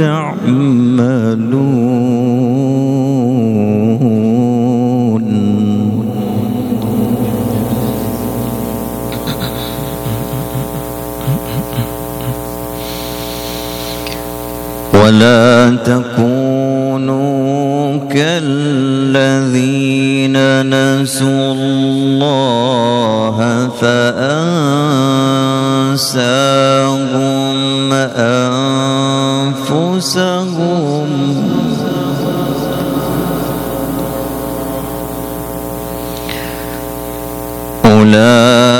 تعملون. ولا تكونوا كالذين نسوا الله فأنساهم أنفسهم. أولئك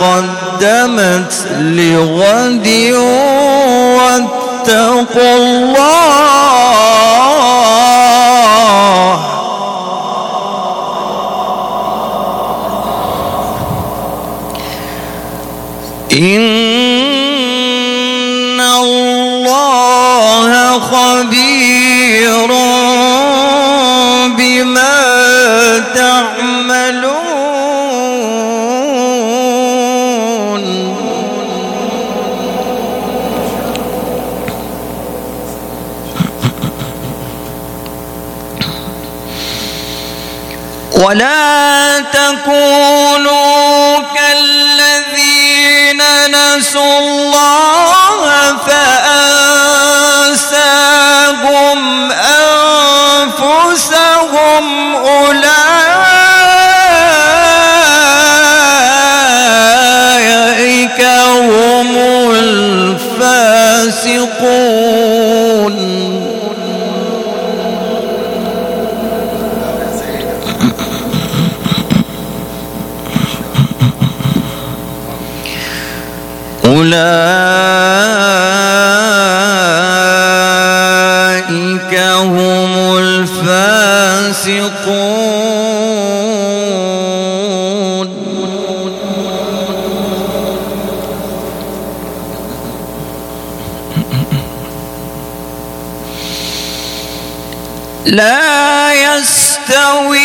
قدمت لغد واتقوا الله. إن ولا تكونوا كالذين نسوا الله فأنساهم أنفسهم أولئك هم الفاسقون أولئك هم الفاسقون لا يستوي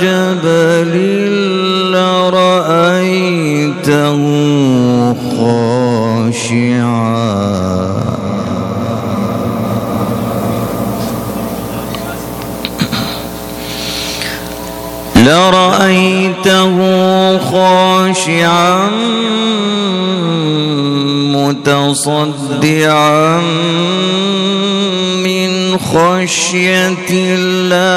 جبل لرأيته خاشعا. لرأيته خاشعا متصدعا. خشية الله.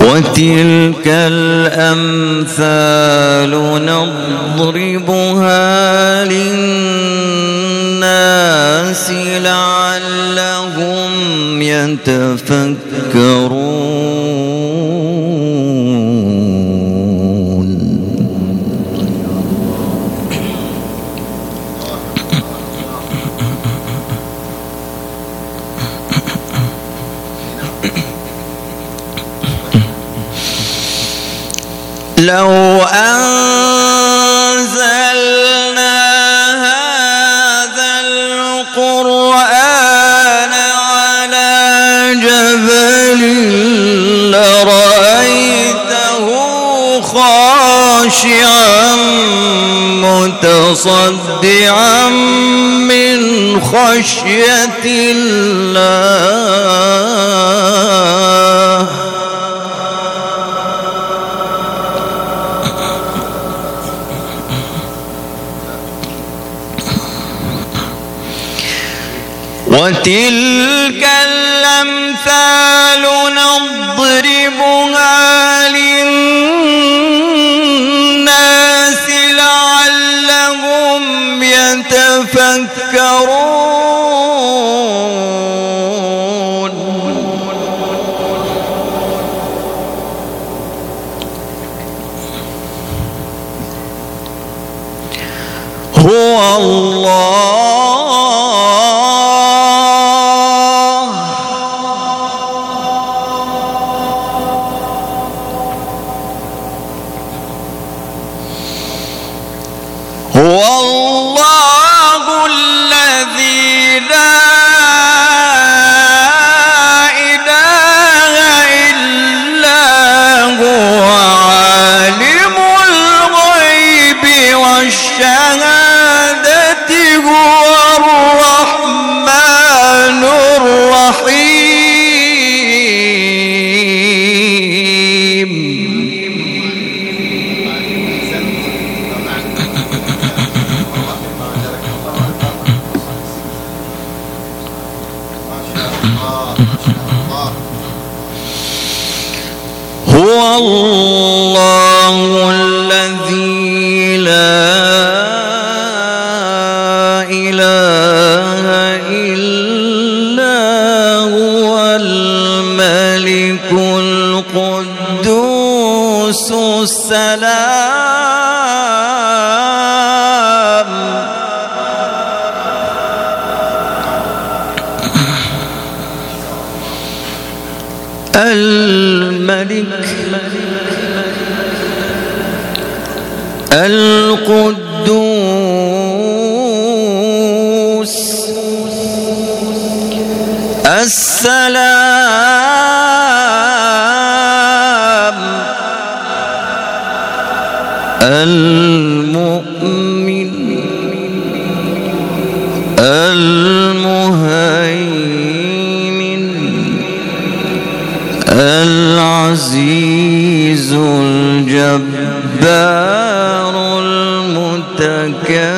وتلك الأمثال نضربها للناس لعلهم يتفكرون. لو أنزلنا هذا القرآن على جبل لرأيته خاشعا متصدعا من خشية الله. وتلك الأمثال نضربها المؤمن المهيمن العزيز الجبار المتكبر.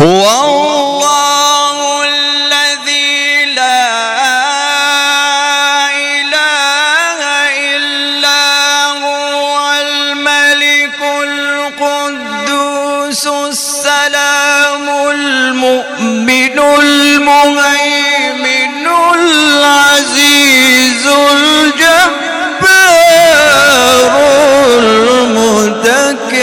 هو السلام المؤمن المهيمن العزيز الجبار المتكبر.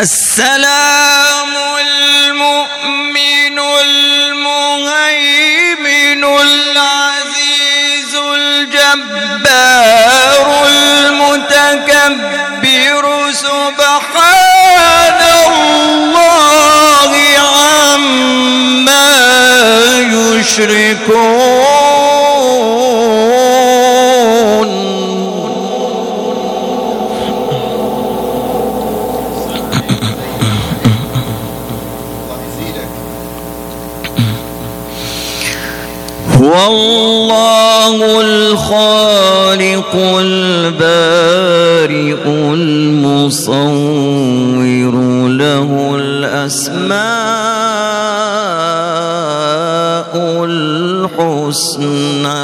السلام المؤمن المهيمن العزيز الجبار المتكبر سبحان الله عما يشركون الخالق البارئ المصور له الأسماء الحسنى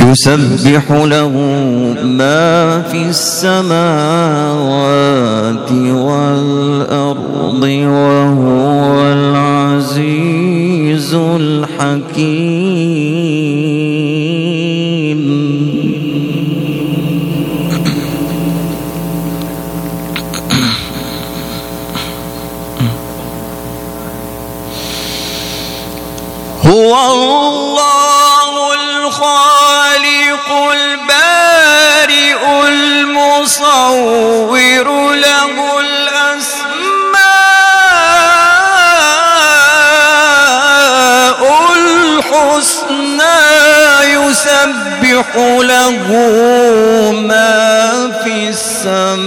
يسبح له ما في السماوات والأرض وهو العزيز الحكيم. هو الله الخالق البارئ المصور له يسبح له ما في السماوات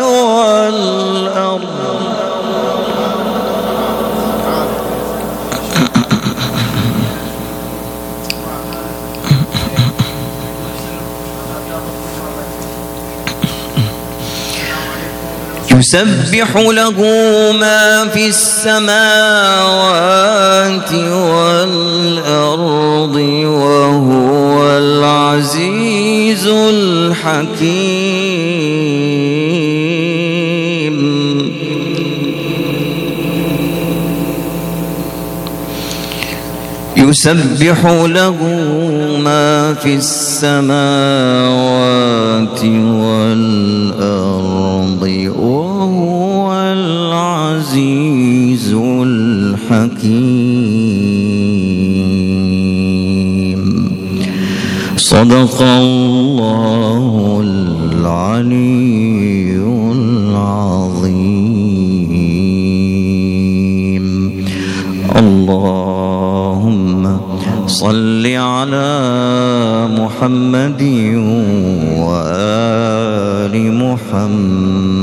والأرض. يسبح له ما في السماوات والأرض. وهو العزيز الحكيم. يسبح له ما في السماوات والأرض وهو العزيز الحكيم. صدق الله العلي العظيم. اللهم صل على محمد وآل محمد.